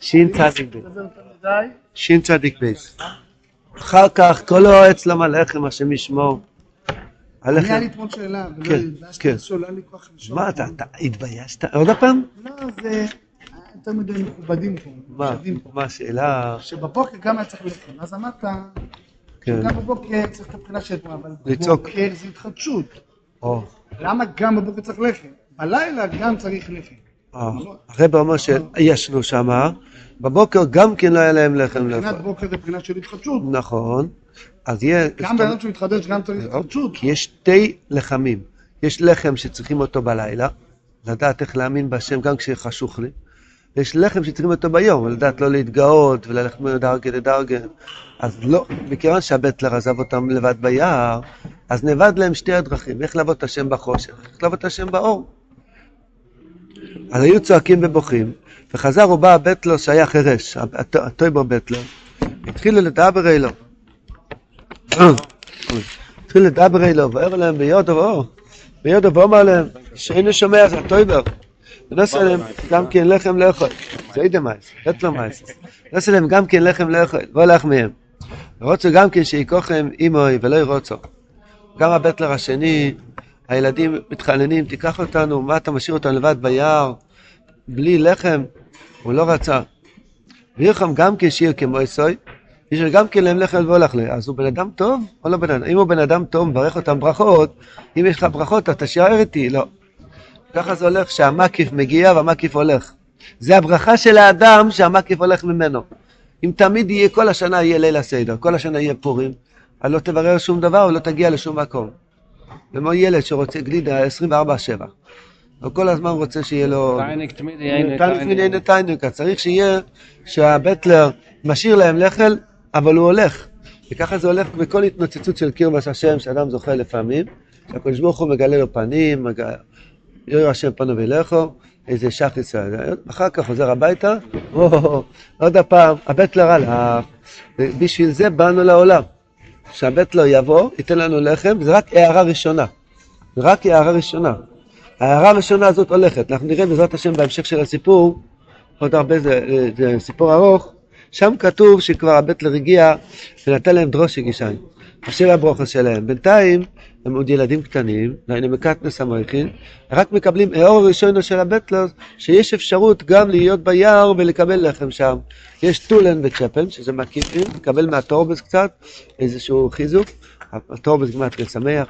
שין צדיק בייס. אחר כך כל הארץ למה לחם השם ישמור. הלחם. לי אתמול שאלה, ולא כן, הרגשתי כן. היה לי כוח לשאול. מה אתה, אתה התביישת? עוד פעם? לא, זה יותר מדי מכובדים פה. מה? השאלה? שבבוקר גם היה צריך לחם, אז אמרת כן. שגם בבוקר צריך את הבחינה של אתמול, אבל לצעוק. בבוקר זה התחדשות. למה גם בבוקר צריך לחם? בלילה גם צריך לחם. אה, הרב אומר שישנו שמה, בבוקר גם כן לא היה להם לחם מבחינת לאכול. בוקר זה מבחינה של התחדשות. נכון. אז יהיה... גם בן אדם שמתחדש גם צריך התחדשות. כי יש שתי לחמים. יש לחם שצריכים אותו בלילה, לדעת איך להאמין בהשם גם כשחשוך לי. ויש לחם שצריכים אותו ביום, לדעת לא להתגאות וללכת מדרגה לדרגה. אז לא, מכיוון שהבטלר עזב אותם לבד ביער, אז נאבד להם שתי הדרכים, איך לעבוד את השם בחושך, איך לעבוד את השם באור. אז היו צועקים ובוכים, וחזר ובא הבטלר שהיה חירש, הט- הטויבר בטלר, התחילו לדבר אלו. התחיל לדבר אלו, ואומר להם ביודו ואור, ביודו ואומר להם, שאינו שומע זה הטויבר. ונעשה להם גם כן לחם לאכול. זה אידה מייס, בטלר מייס. נעשה להם גם כן לחם לאכול, והולך מהם. ורוצו גם כן שיקוכם אימוי ולא ירוצו. גם הבטלר השני, הילדים מתחננים, תיקח אותנו, מה אתה משאיר אותנו לבד ביער, בלי לחם? הוא לא רצה. וירחם גם כן שיר כמו יסוי, יש גם כן להם לחם והולך לי. אז הוא בן אדם טוב או לא בן אדם? אם הוא בן אדם טוב, מברך אותם ברכות, אם יש לך ברכות אתה תישאר איתי, לא. ככה זה הולך שהמקיף מגיע והמקיף הולך. זה הברכה של האדם שהמקיף הולך ממנו. אם תמיד יהיה, כל השנה יהיה ליל הסדר, כל השנה יהיה פורים, אז לא תברר שום דבר ולא תגיע לשום מקום. כמו ילד שרוצה גלידה 24-7. הוא כל הזמן רוצה שיהיה לו... תיינוק, אז צריך שיהיה שהבטלר משאיר להם לחם, אבל הוא הולך. וככה זה הולך בכל התנוצצות של קרבש השם שאדם זוכה לפעמים, שהקדוש ברוך הוא מגלה לו פנים, יאיר השם פנו ולכו, איזה שח ישראל. אחר כך חוזר הביתה, עוד הפעם, הבטלר הלך, בשביל זה באנו לעולם. שהבטלר יבוא, ייתן לנו לחם, וזה רק הערה ראשונה. זה רק הערה ראשונה. ההערה הראשונה הזאת הולכת. אנחנו נראה בעזרת השם בהמשך של הסיפור, עוד הרבה, זה, זה סיפור ארוך, שם כתוב שכבר הבטלר הגיע ונתן להם דרושי גישיים. השם הברוכס שלהם. בינתיים הם עוד ילדים קטנים, והנה מקטנס המויכין, רק מקבלים האור הראשונו של הבטלר, שיש אפשרות גם להיות ביער ולקבל לחם שם. יש טולן וצ'פן, שזה מקיפים, לקבל מהטורבס קצת, איזשהו חיזוק. הטורבס גמטריה שמח.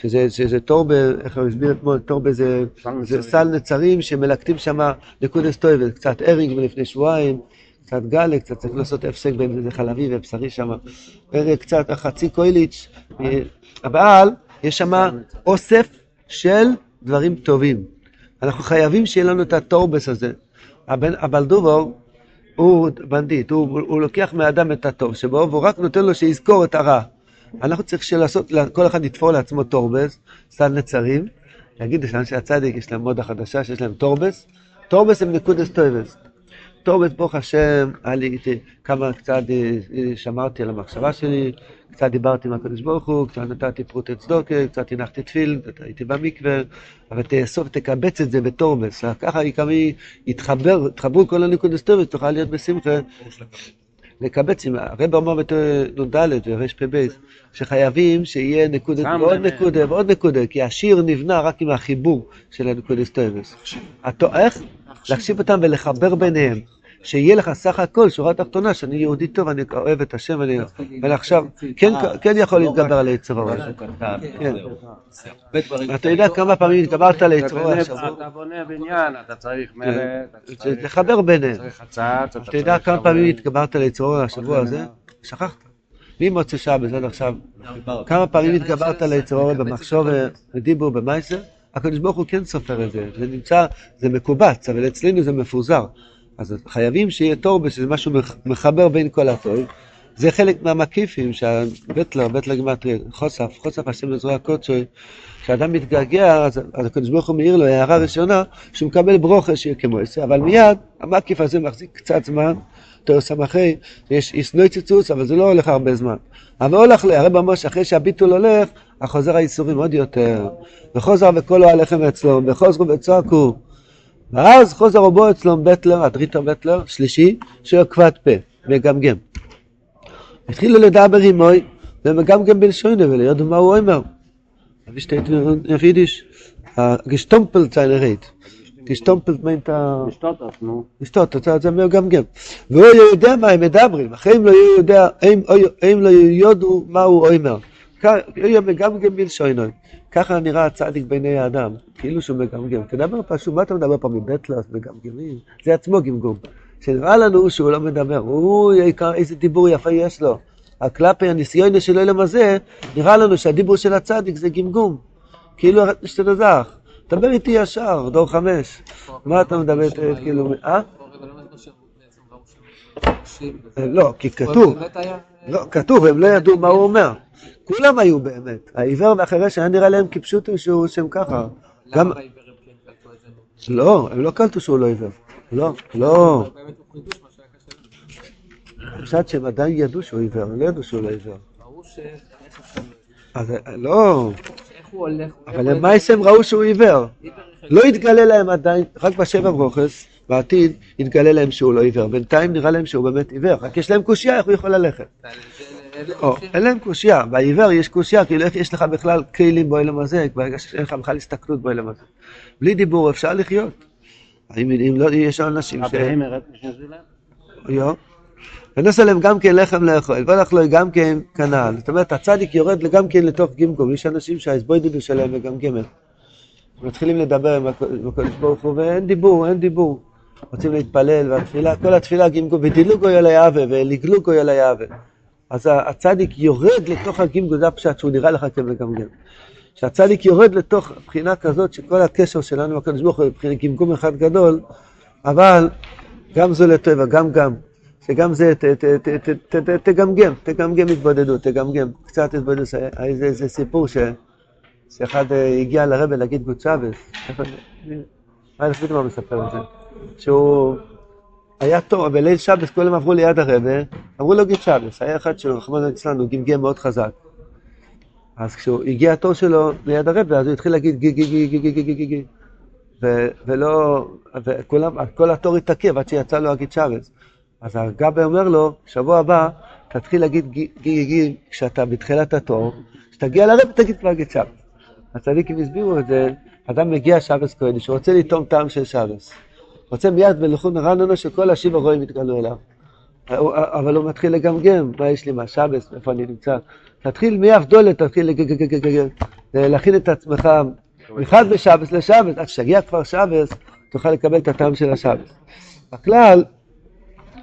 שזה, שזה טורבה, איך הוא הסביר אתמול, טורבה זה, זה סל נצרים שמלקטים שם נקודס טויבל, קצת ארינג מלפני שבועיים, קצת גאלה, קצת צריך לעשות הפסק בין זה חלבי ובשרי שם, קצת חצי קויליץ', אה, אבל יש שם אוסף של דברים טובים. אנחנו חייבים שיהיה לנו את הטורבס הזה. הבלדובור הוא בנדיט, הוא, הוא לוקח מהאדם את הטוב שבו, והוא רק נותן לו שיזכור את הרע. אנחנו צריכים לעשות, כל אחד יתפור לעצמו טורבס, סל נצרים, להגיד שאנשי הצדיק יש להם מודה חדשה שיש להם טורבס, טורבס הם נקודס טויבס. טורבס ברוך השם, לי כמה קצת אה, אה, שמרתי על המחשבה שלי, קצת דיברתי עם הקדוש ברוך הוא, קצת נתתי פרוטי צדוקה, קצת הנחתי תפיל, הייתי במקווה, אבל תאסוף, תקבץ את זה בטורבס, ככה כמה יתחבר, יתחברו כל הנקודס טויבס, תוכל להיות בשמחה. לקבץ עם, הרב אומר בנ"ד ורפ"ב, שחייבים שיהיה נקודה שם ועוד. נקודה ועוד נקודה, כי השיר נבנה רק עם החיבור של הנקודס טויבס. התו- איך? להקשיב אותם ולחבר ביניהם. שיהיה לך סך הכל שורה תחתונה שאני יהודי טוב, אני אוהב את השם, אני... ועכשיו, כן, כן יכול להתגבר על הרע. כן. אתה יודע כמה פעמים התגברת על היצר הרע? אתה בונה בניין, אתה צריך מלט, אתה צריך- לחבר ביניהם. אתה יודע כמה פעמים. התגברת על היצר הרע השבוע הזה? שכחת. ממוצא שבת עד עכשיו, כמה פעמים התגברת על היצר הרע במחשוב ודיבור במייסר? הקדוש ברוך הוא כן סופר את זה, זה נמצא, זה מקובץ, אבל אצלנו זה מפוזר. אז חייבים שיהיה תור, שזה משהו מח- מחבר בין כל הטוב. זה חלק מהמקיפים שהבטלר, בטלר גמטרי, חוסף, חוסף השם לזרוע קודשוי, כשאדם מתגעגע, אז, אז הקדוש ברוך הוא מעיר לו הערה ראשונה, שהוא מקבל ברוכה שיהיה כמו עשר, אבל מיד המקיף הזה מחזיק קצת זמן, תור סמכי, יש ישנוי ציצוץ, אבל זה לא הולך הרבה זמן. אבל הולך הרב אמר שאחרי שהביטול הולך, החוזר הייסורים עוד יותר. וחוזר וקולו עליכם אצלו, וחוזרו וצעקו. ואז חוזר רובו אצלו בטלר, הדריטר בטלר, שלישי, שהוא כבד פה, מגמגם. התחילו לדבר עמוי, ומגמגם בלשונו, וליודו מה הוא אומר. steht in auf Jiddisch? Uh, gestompelt seine Rede. gestompelt meint a... לשתות נו. לשתות, זה זה גם גם. והוא יודע מה הם מדברים, אחרי הם לא יודע, הם לא יודו מה הוא אומר. יהיה מגמגם בלשונוי. ככה נראה הצדיק בעיני האדם, כאילו שהוא מגמגם. תדבר פשוט, מה אתה מדבר פה מבטלס, מגמגמים? זה עצמו גמגום. שנראה לנו שהוא לא מדבר, הוא, איזה דיבור יפה יש לו. הכלפי הניסיון של העולם הזה, נראה לנו שהדיבור של הצדיק זה גמגום. כאילו שתדזך, דבר איתי ישר, דור חמש. מה אתה מדבר, כאילו, אה? לא, כי כתוב, לא, כתוב, הם לא ידעו מה הוא אומר. כולם היו באמת. העיוור והחירש היה נראה להם כפשוטו שהוא שם ככה. גם... לא, הם לא קלטו שהוא לא עיוור. לא, לא. חשד שהם עדיין ידעו שהוא עיוור, הם לא ידעו שהוא לא עיוור. אז לא, אבל למעשה הם ראו שהוא עיוור. לא התגלה להם עדיין, רק בשבע ברוכס, בעתיד יתגלה להם שהוא לא עיוור. בינתיים נראה להם שהוא באמת עיוור, רק יש להם קושייה איך הוא יכול ללכת. אין להם קושייה, בעיוור יש קושייה, כאילו איך יש לך בכלל כלים בעולם הזה, ברגע שאין לך בכלל הסתכלות בעולם הזה. בלי דיבור אפשר לחיות. אם לא, יש אנשים ש... ונס עליהם גם כן לחם לאכול, והלך לו גם כן כנ"ל. זאת אומרת, הצדיק יורד גם כן לתוך גימגום, יש אנשים שהאסבוידדו שלהם מגמגמת. מתחילים לדבר עם הקדוש ברוך הוא, ואין דיבור, אין דיבור. רוצים להתפלל, והתפילה, כל התפילה גימגום, ודילוגו אל היהווה, ולגלוגו אל היהווה. אז הצדיק יורד לתוך הגימגום, זה הפשט שהוא נראה לך כמגמגם. שהצדיק יורד לתוך בחינה כזאת, שכל הקשר שלנו עם הקדוש ברוך הוא, מבחינת גמגום אחד גדול, אבל גם זו לטבע, גם גם. שגם זה, תגמגם, תגמגם התבודדות, תגמגם, קצת התבודדות. איזה סיפור שאחד הגיע לרבל להגיד גוד שבס, אני חושב מה מספר את זה, שהוא היה טוב, בליל שבס כולם עברו ליד הרבה, אמרו לו גיד שבס, היה אחד שרחמנא ליצלן, הוא גמגם מאוד חזק. אז כשהוא הגיע התור שלו ליד הרבה, אז הוא התחיל להגיד גי גי גי גי גי גי גי גי ולא, וכולם, כל התור התעכב עד שיצא לו הגיד שבס. אז הגבי אומר לו, שבוע הבא תתחיל להגיד גי גי גי כשאתה בתחילת התור, כשתגיע לרב תגיד כבר גית שבס. הצדיקים הסבירו את זה, אדם מגיע שבס קודש, הוא רוצה לטעום טעם של שבס. רוצה מיד בלכון רעננו שכל השיב הרואים יתגלו אליו. אבל הוא מתחיל לגמגם, מה יש לי מהשבס, איפה אני נמצא. תתחיל מאבדולת, תתחיל להכין את תוכל לקבל של. בכלל,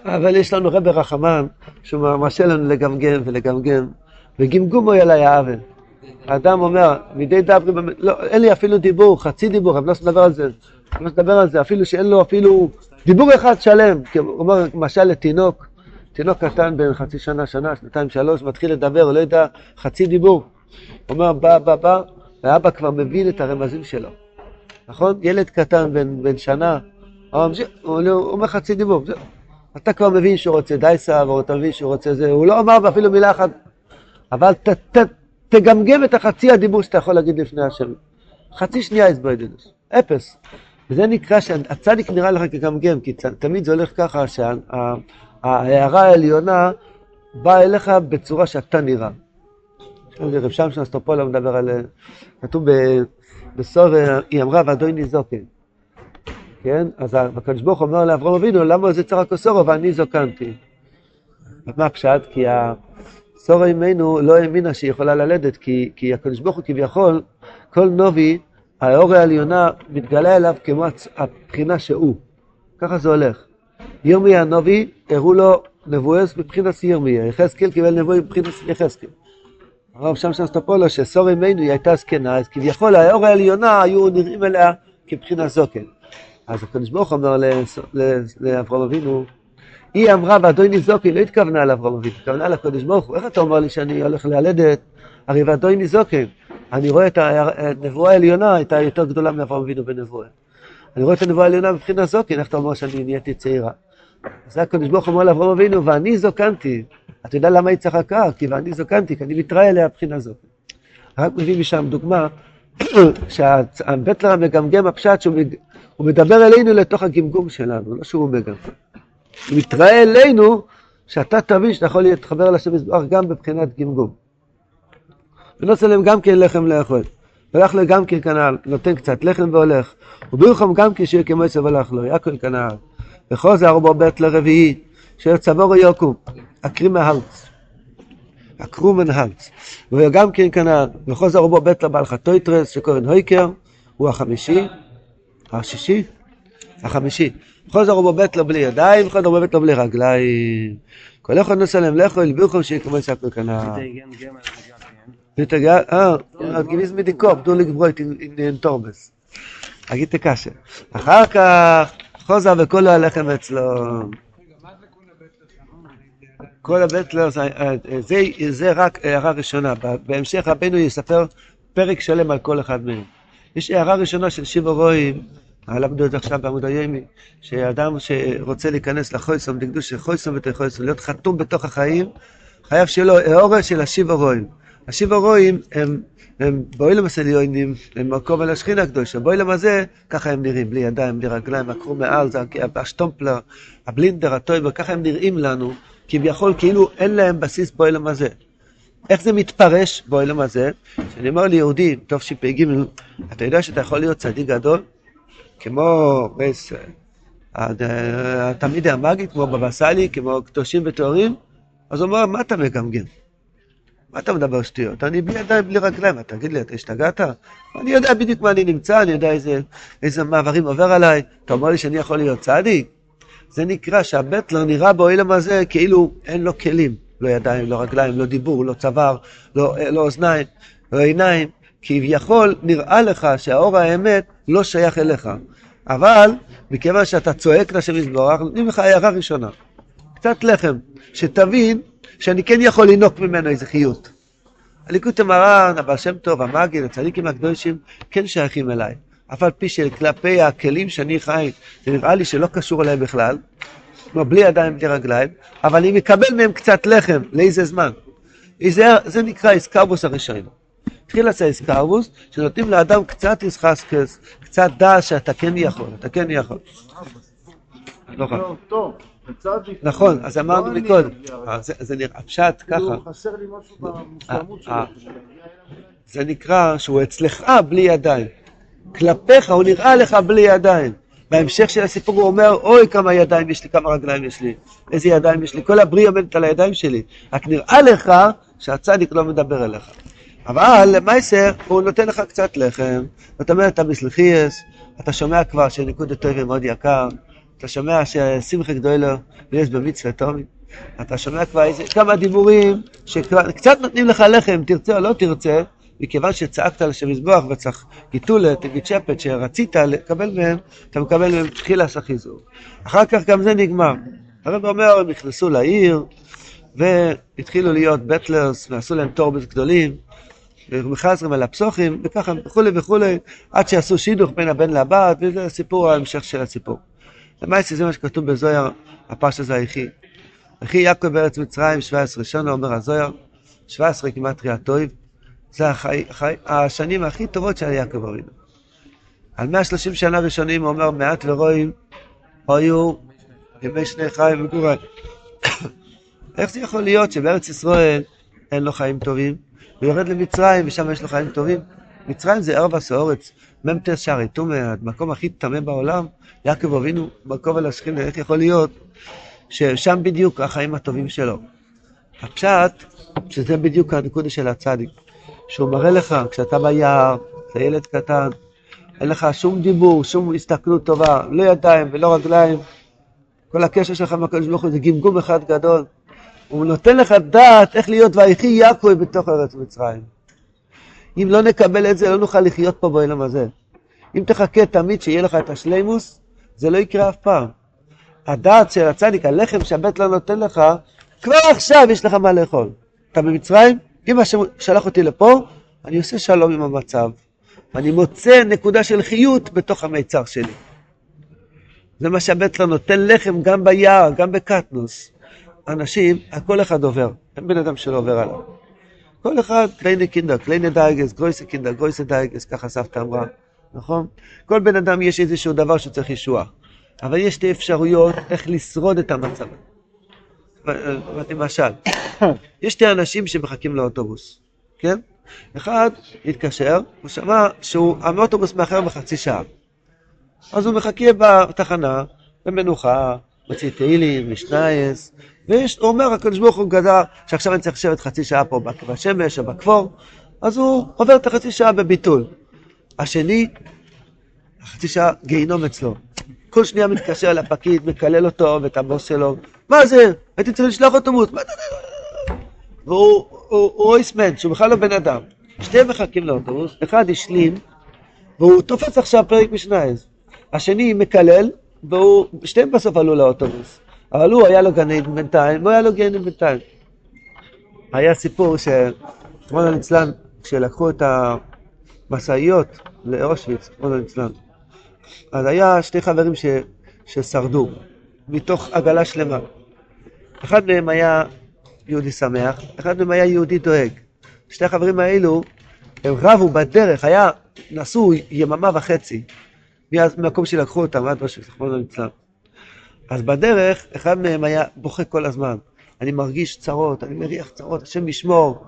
אבל יש לנו רחמן, לנו וגמגום אומר, לא, אפילו חצי על זה, לא רוצה לדבר על זה, אפילו שאין לו אפילו דיבור אחד שלם, אומר, למשל לתינוק, תינוק קטן בן חצי שנה, שנה, שנתיים, שלוש, מתחיל לדבר, לא יודע חצי דיבור. הוא אומר, בא, בא, בא, ואבא כבר מבין את הרמזים שלו. נכון? ילד קטן בן, בן שנה, הוא אומר חצי דיבור, זהו. אתה כבר מבין שהוא רוצה דייסה, ואתה מבין שהוא רוצה זה, הוא לא אמר אפילו מילה אחת, אבל ת, ת, תגמגם את החצי הדיבור שאתה יכול להגיד לפני השם. חצי שנייה הסבוידדוס, אפס. וזה נקרא שהצדיק נראה לך כגמגם, כי תמיד זה הולך ככה שההערה העליונה באה אליך בצורה שאתה נראה. רב שמשון אסטרופולה מדבר על... כתוב בסור, היא אמרה ואדוני זוקן. כן? אז הקדוש ברוך אומר לאברהם אבינו, למה זה צריך כוסורו ואני זוקנתי? מה הפשט? כי סורה אימנו לא האמינה שהיא יכולה ללדת, כי, כי הקדוש ברוך הוא כביכול, כל נובי, האור העליונה מתגלה אליו כמו הבחינה שהוא. ככה זה הולך. ירמיה הנובי, הראו לו נבואס מבחינת ירמיה, יחזקאל קיבל נבואי מבחינת יחזקאל. הרב שמשון סטופולו, שסור אימנו היא הייתה זקנה, אז כביכול האור העליונה היו נראים אליה כבחינת זוקן. אז הקדוש ברוך אומר לאברהם אבינו, היא אמרה ואדוני זוקי, לא התכוונה לאברהם אבינו, התכוונה לקדוש ברוך הוא, איך אתה אומר לי שאני הולך ללדת? הרי ואדוני זוקי, אני רואה את הנבואה העליונה הייתה יותר גדולה מאברהם אבינו בנבואה. אני רואה את הנבואה העליונה מבחינה זוקין, איך אתה אומר שאני נהייתי צעירה? אז הקדוש ברוך הוא אומר לאברהם אבינו, ואני זוקנתי. אתה יודע למה היא צחקה? כי ואני זוקנתי, כי אני מתראה אליה מבחינה זוקין. רק מביא משם דוגמה, שהבטלר המגמגם הפשט שהוא הוא מדבר אלינו לתוך הגמגום שלנו, לא שהוא מגמגם. הוא מתראה אלינו שאתה תבין שאתה יכול להתחבר לשם יזבח גם בבחינת גמגום. ונוצר להם גם כן לחם לאכול. והלך לו גם כן כנ"ל, נותן קצת לחם והולך. ובירחם גם כן שיהיה כמו עשב הלך לו, יעקב כנ"ל. וחוזר ארבע בית לרביעי, אשר צבור יוקום, עקרי מהלץ. עקרו מן הלץ. וגם כן כנ"ל, וחוזר בית לבעל חטויטרס, שקוראים הויקר, הוא החמישי, השישי, החמישי. חוזר בית לו בלי ידיים, ארבע בית לו בלי רגליים. כל אחד נוסע להם לאכול, בירחם שיהיה כמו עשב כנ"ל. אה, לגברוית עם תורמס. אגיד תקשה. אחר כך חוזר וכל הלחם אצלו. כל הבטלר, זה, זה רק הערה ראשונה. בהמשך רבנו יספר פרק שלם על כל אחד מהם. יש הערה ראשונה של שיבו רואים, למדו את עכשיו בעמוד היומי, שאדם שרוצה להיכנס של להיות חתום בתוך החיים, חייב שיהיה לו של השיבו רואים. השיבו רואים הם, הם באוילם הסליונים, הם מקום על השכינה הקדושה. באוילם הזה, ככה הם נראים, בלי ידיים, בלי רגליים, עקרו מעל, זה השטומפלר, הבלינדר, הטויבר, ככה הם נראים לנו, כביכול כאילו אין להם בסיס באוילם הזה. איך זה מתפרש באוילם הזה? כשאני אומר ליהודי, טוב שפ"ג, אתה יודע שאתה יכול להיות צדיק גדול? כמו בס... התלמידי המאגי, כמו בבא סאלי, כמו קדושים וטהורים? אז הוא אומר, מה אתה מגמגם? מה אתה מדבר שטויות? אני בלי ידיים, בלי רגליים, תגיד לי, אתה השתגעת? אני יודע בדיוק מה אני נמצא, אני יודע איזה, איזה מעברים עובר עליי, אתה אומר לי שאני יכול להיות צדיק? זה נקרא שהבטלר נראה באוילם הזה כאילו אין לו כלים, לא ידיים, לא רגליים, לא דיבור, לא צוואר, לא, לא אוזניים, לא עיניים, כביכול נראה לך שהאור האמת לא שייך אליך. אבל מכיוון שאתה צועק לשם יזבורך, נותנים לך הערה ראשונה. קצת לחם, שתבין שאני כן יכול לינוק ממנו איזה חיות. הליקוט המרן, הבעל שם טוב, המגיד, הצדיקים הקדושים, כן שייכים אליי. אף על פי שכלפי הכלים שאני חי, זה נראה לי שלא קשור אליהם בכלל, כמו בלי ידיים, בלי רגליים, אבל אני מקבל מהם קצת לחם, לאיזה זמן. זה, זה נקרא איסקרבוס הראשון. התחיל לעשות איסקרבוס, שנותנים לאדם קצת איסחסקס, קצת דעת שאתה כן יכול, אתה כן יכול. לא טוב. נכון, אז אמרנו מקודם, זה נראה פשט ככה. חסר לי משהו במושלמות שלו. זה נקרא שהוא אצלך בלי ידיים. כלפיך הוא נראה לך בלי ידיים. בהמשך של הסיפור הוא אומר, אוי כמה ידיים יש לי, כמה רגליים יש לי, איזה ידיים יש לי, כל הבריא עומדת על הידיים שלי. רק נראה לך שהצדיק לא מדבר אליך. אבל למעשר הוא נותן לך קצת לחם, זאת אומרת, אתה בסלחייס, אתה שומע כבר שניקוד טובי מאוד יקר, אתה שומע ששמחה גדולו ויש במצווה תומי. אתה שומע כבר איזה כמה דיבורים שקצת נותנים לך לחם, תרצה או לא תרצה, מכיוון שצעקת על השם מזבוח וצריך גיטולה, תגיד שפט, שרצית לקבל מהם, אתה מקבל מהם תחילה חיזור. אחר כך גם זה נגמר. הרב אומר, הם נכנסו לעיר והתחילו להיות בטלרס ועשו להם טורבס גדולים. ומחזרים על הפסוחים, וככה וכולי וכולי, עד שעשו שידוך בין הבן לבת, וזה סיפור ההמשך של הסיפור. למעשה זה מה שכתוב בזויר, הפרש הזה היחי. אחי יעקב בארץ מצרים, 17 שנה, אומר הזויר, 17 כמעט ריאה טוב, זה החי, החי, השנים הכי טובות של יעקב אבינו. על 130 שנה ראשונים הוא אומר, מעט ורואים, היו ימי שני חיים וגורל. איך זה יכול להיות שבארץ ישראל אין לו חיים טובים, הוא יורד למצרים ושם יש לו חיים טובים? מצרים זה ערבה סאורץ, מ"ט שערי טומא, המקום הכי טמא בעולם, יעקב אבינו, מקום על השכינה, איך יכול להיות ששם בדיוק החיים הטובים שלו. הפשט, שזה בדיוק הנקודה של הצדיק, שהוא מראה לך, כשאתה ביער, אתה ילד קטן, אין לך שום דיבור, שום הסתכלות טובה, לא ידיים ולא רגליים, כל הקשר שלך עם הקדוש ברוך הוא זה גמגום אחד גדול. הוא נותן לך דעת איך להיות ויחי יעקב בתוך ארץ מצרים. אם לא נקבל את זה, לא נוכל לחיות פה בעולם הזה. אם תחכה תמיד שיהיה לך את השלימוס, זה לא יקרה אף פעם. הדעת של הצדיק, הלחם שהבית לא נותן לך, כבר עכשיו יש לך מה לאכול. אתה במצרים, אם השם שלח אותי לפה, אני עושה שלום עם המצב. ואני מוצא נקודה של חיות בתוך המיצר שלי. זה מה שהבית לא נותן לחם גם ביער, גם בקטנוס. אנשים, הכל אחד עובר, אין בן אדם שלא עובר עליו. כל אחד, קליינע קינדער, קליינע דאגות, גרויסע קינדער, גרויסע דאגות, ככה סבתא אמרה. נכון? כל בן אדם יש איזשהו דבר שצריך ישועה, אבל יש שתי אפשרויות איך לשרוד את המצב. למשל, יש שתי אנשים שמחכים לאוטובוס, כן? אחד התקשר, הוא שמע שהאוטובוס מאחר בחצי שעה. אז הוא מחכה בתחנה, במנוחה, מוציא תהילים, משנייס, והוא אומר, הקדוש ברוך הוא גדל, שעכשיו אני צריך לשבת חצי שעה פה בשמש או בכפור, אז הוא עובר את החצי שעה בביטול. השני, חצי שעה גיהינום אצלו. כל שנייה מתקשר לפקיד, מקלל אותו ואת הבוס שלו, מה זה? הייתי צריך לשלוח אוטובוס. והוא אויסמן, שהוא בכלל לא בן אדם. שניהם מחכים לאוטובוס, אחד השלים, והוא תופס עכשיו פרק משנייז. השני מקלל, והוא, שניהם בסוף עלו לאוטובוס. אבל הוא היה לו גן עדן בינתיים, והוא היה לו גן עדן בינתיים. היה סיפור שרמון ליצלן, כשלקחו את המשאיות לאושוויץ, רמון ליצלן, אז היה שתי חברים ש, ששרדו, מתוך עגלה שלמה. אחד מהם היה יהודי שמח, אחד מהם היה יהודי דואג. שתי החברים האלו, הם רבו בדרך, היה, נסעו יממה וחצי מהמקום שלקחו אותם עד משהו, זכרונו ליצלן. אז בדרך, אחד מהם היה בוכה כל הזמן. אני מרגיש צרות, אני מריח צרות, השם ישמור.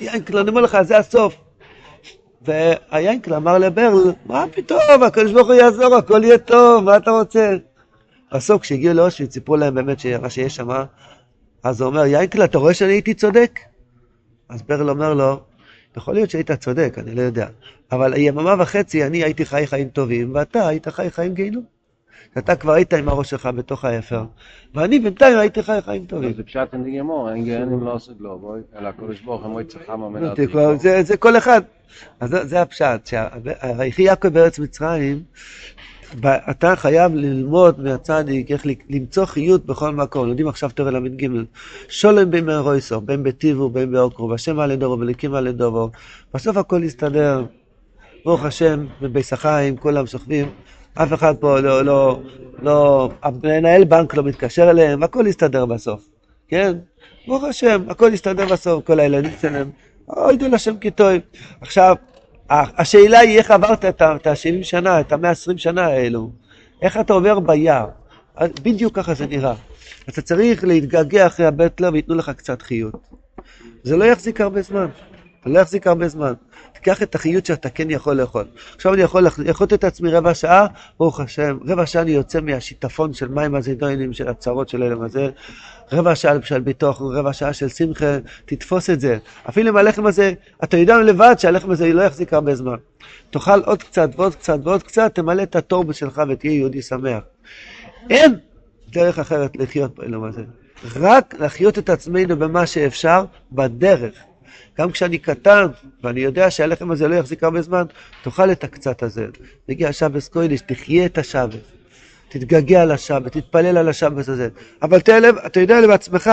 יינקל, אני אומר לך, זה הסוף. והיינקל אמר לברל, מה פתאום, הקדוש ברוך הוא יעזור, הכל יהיה טוב, מה אתה רוצה? בסוף כשהגיעו לאושוויץ, סיפרו להם באמת מה שיש שם, אז הוא אומר, יינקל, אתה רואה שאני הייתי צודק? אז ברל אומר לו, יכול להיות שהיית צודק, אני לא יודע, אבל יממה וחצי אני הייתי חי חיים טובים, ואתה היית חי חיים גיהינום. אתה כבר היית עם הראש שלך בתוך האפר, ואני בינתיים הייתי חי חיים טובים. זה פשט אין גמור, אין גאונים לא עושה לו, בואי, אלא הקדוש ברוך הוא יצא חמה מנת. זה כל אחד. אז זה הפשט, שהויחי יעקב בארץ מצרים, אתה חייב ללמוד מהצדיק איך למצוא חיות בכל מקום. לומדים עכשיו תורה ל"ג. שולם בין מרויסו, בין בטיבו, בין באוקרו, והשם על ידובו, וליקים על ידובו. בסוף הכל יסתדר. ברוך השם, בביס החיים, כולם שוכבים. אף אחד פה לא, לא, לא, המנהל בנק לא מתקשר אליהם, הכל יסתדר בסוף, כן? ברוך השם, הכל יסתדר בסוף, כל הילדים שלהם, אוי דו לשם כי טוב. עכשיו, השאלה היא איך עברת את ה-70 שנה, את ה-120 שנה האלו, איך אתה עובר ביער, בדיוק ככה זה נראה. אתה צריך להתגעגע אחרי הבטלר וייתנו לך קצת חיות. זה לא יחזיק הרבה זמן, זה לא יחזיק הרבה זמן. תיקח את החיות שאתה כן יכול לאכול. עכשיו אני יכול לאכול את עצמי רבע שעה, ברוך השם, רבע שעה אני יוצא מהשיטפון של מים הזידונים, של הצרות של הלם הזה, רבע שעה של ביטוח, רבע שעה של שמחה, תתפוס את זה. אפילו עם הלחם הזה, אתה יודע לבד שהלחם הזה לא יחזיק הרבה זמן. תאכל עוד קצת ועוד קצת ועוד קצת, תמלא את התור שלך ותהיה יהודי שמח. אין דרך אחרת לחיות בעולם הזה. רק לחיות את עצמנו במה שאפשר בדרך. גם כשאני קטן, ואני יודע שהלחם הזה לא יחזיק הרבה זמן, תאכל את הקצת הזה. מגיע שבס קוידש, תחיה את השבת. תתגעגע לשבת, תתפלל על השבת הזה. אבל תלב, אתה יודע בעצמך,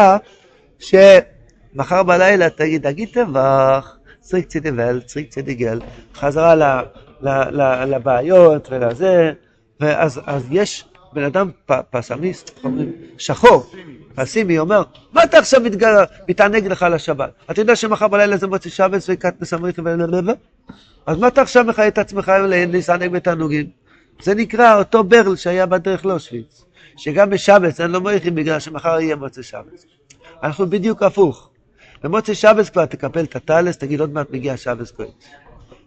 שמחר בלילה תגיד, תגיד טבח, צריק צידיבל, צריק צידיגל, חזרה ל, ל, ל, לבעיות ולזה, ואז יש בן אדם פסמיסט, שחור, פסימי, אומר, מה אתה עכשיו מתענג לך על השבת? אתה יודע שמחר בלילה זה מוצא שבת וקט מסמריך ולבלבל? אז מה אתה עכשיו מחיה את עצמך להסענג בתענוגים? זה נקרא אותו ברל שהיה בדרך לאושוויץ, שגם בשבת אין לו מריחים בגלל שמחר יהיה מוצא שבת. אנחנו בדיוק הפוך. במוצא שבת כבר תקפל את הטלס, תגיד עוד מעט מגיע שבת כבר.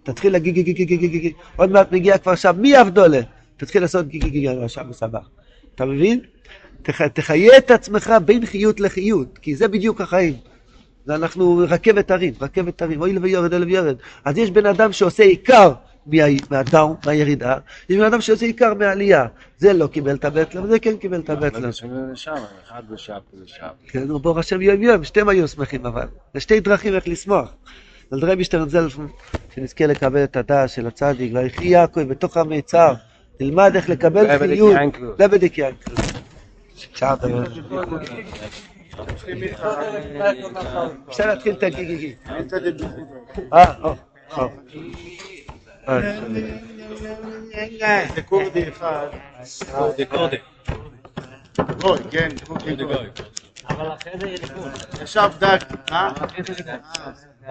תתחיל להגיד גיגי גיגי גיגי גיגי, עוד מעט מגיע כבר שם, מי אבדולה? תתחיל לעשות גיגי גיגי על השבת הבא. אתה מבין? תחיה את עצמך בין חיות לחיות, כי זה בדיוק החיים. ואנחנו רכבת הרים, רכבת הרים, אוי ויורד, אוי ויורד. אז יש בן אדם שעושה עיקר מהדאון, מהירידה, יש בן אדם שעושה עיקר מהעלייה. זה לא קיבל את הבטלם, זה כן קיבל את הבטלם. אחד בשב ושם. כן, ברוך השם יום יום, שתיהם היו שמחים אבל. זה שתי דרכים איך לשמוח. על דרבי שטרנזלפון, שנזכה לקבל את הדעת של הצדיק, ויחי יעקב בתוך המיצר, תלמד איך לקבל חיות. לבדיק ינקל. אפשר להתחיל את הגיגיגי. אה, זה כורדי אחד. כורדי כורדי. גוי, כן, כורדי גוי. אבל אחרי זה ישב דק, אה?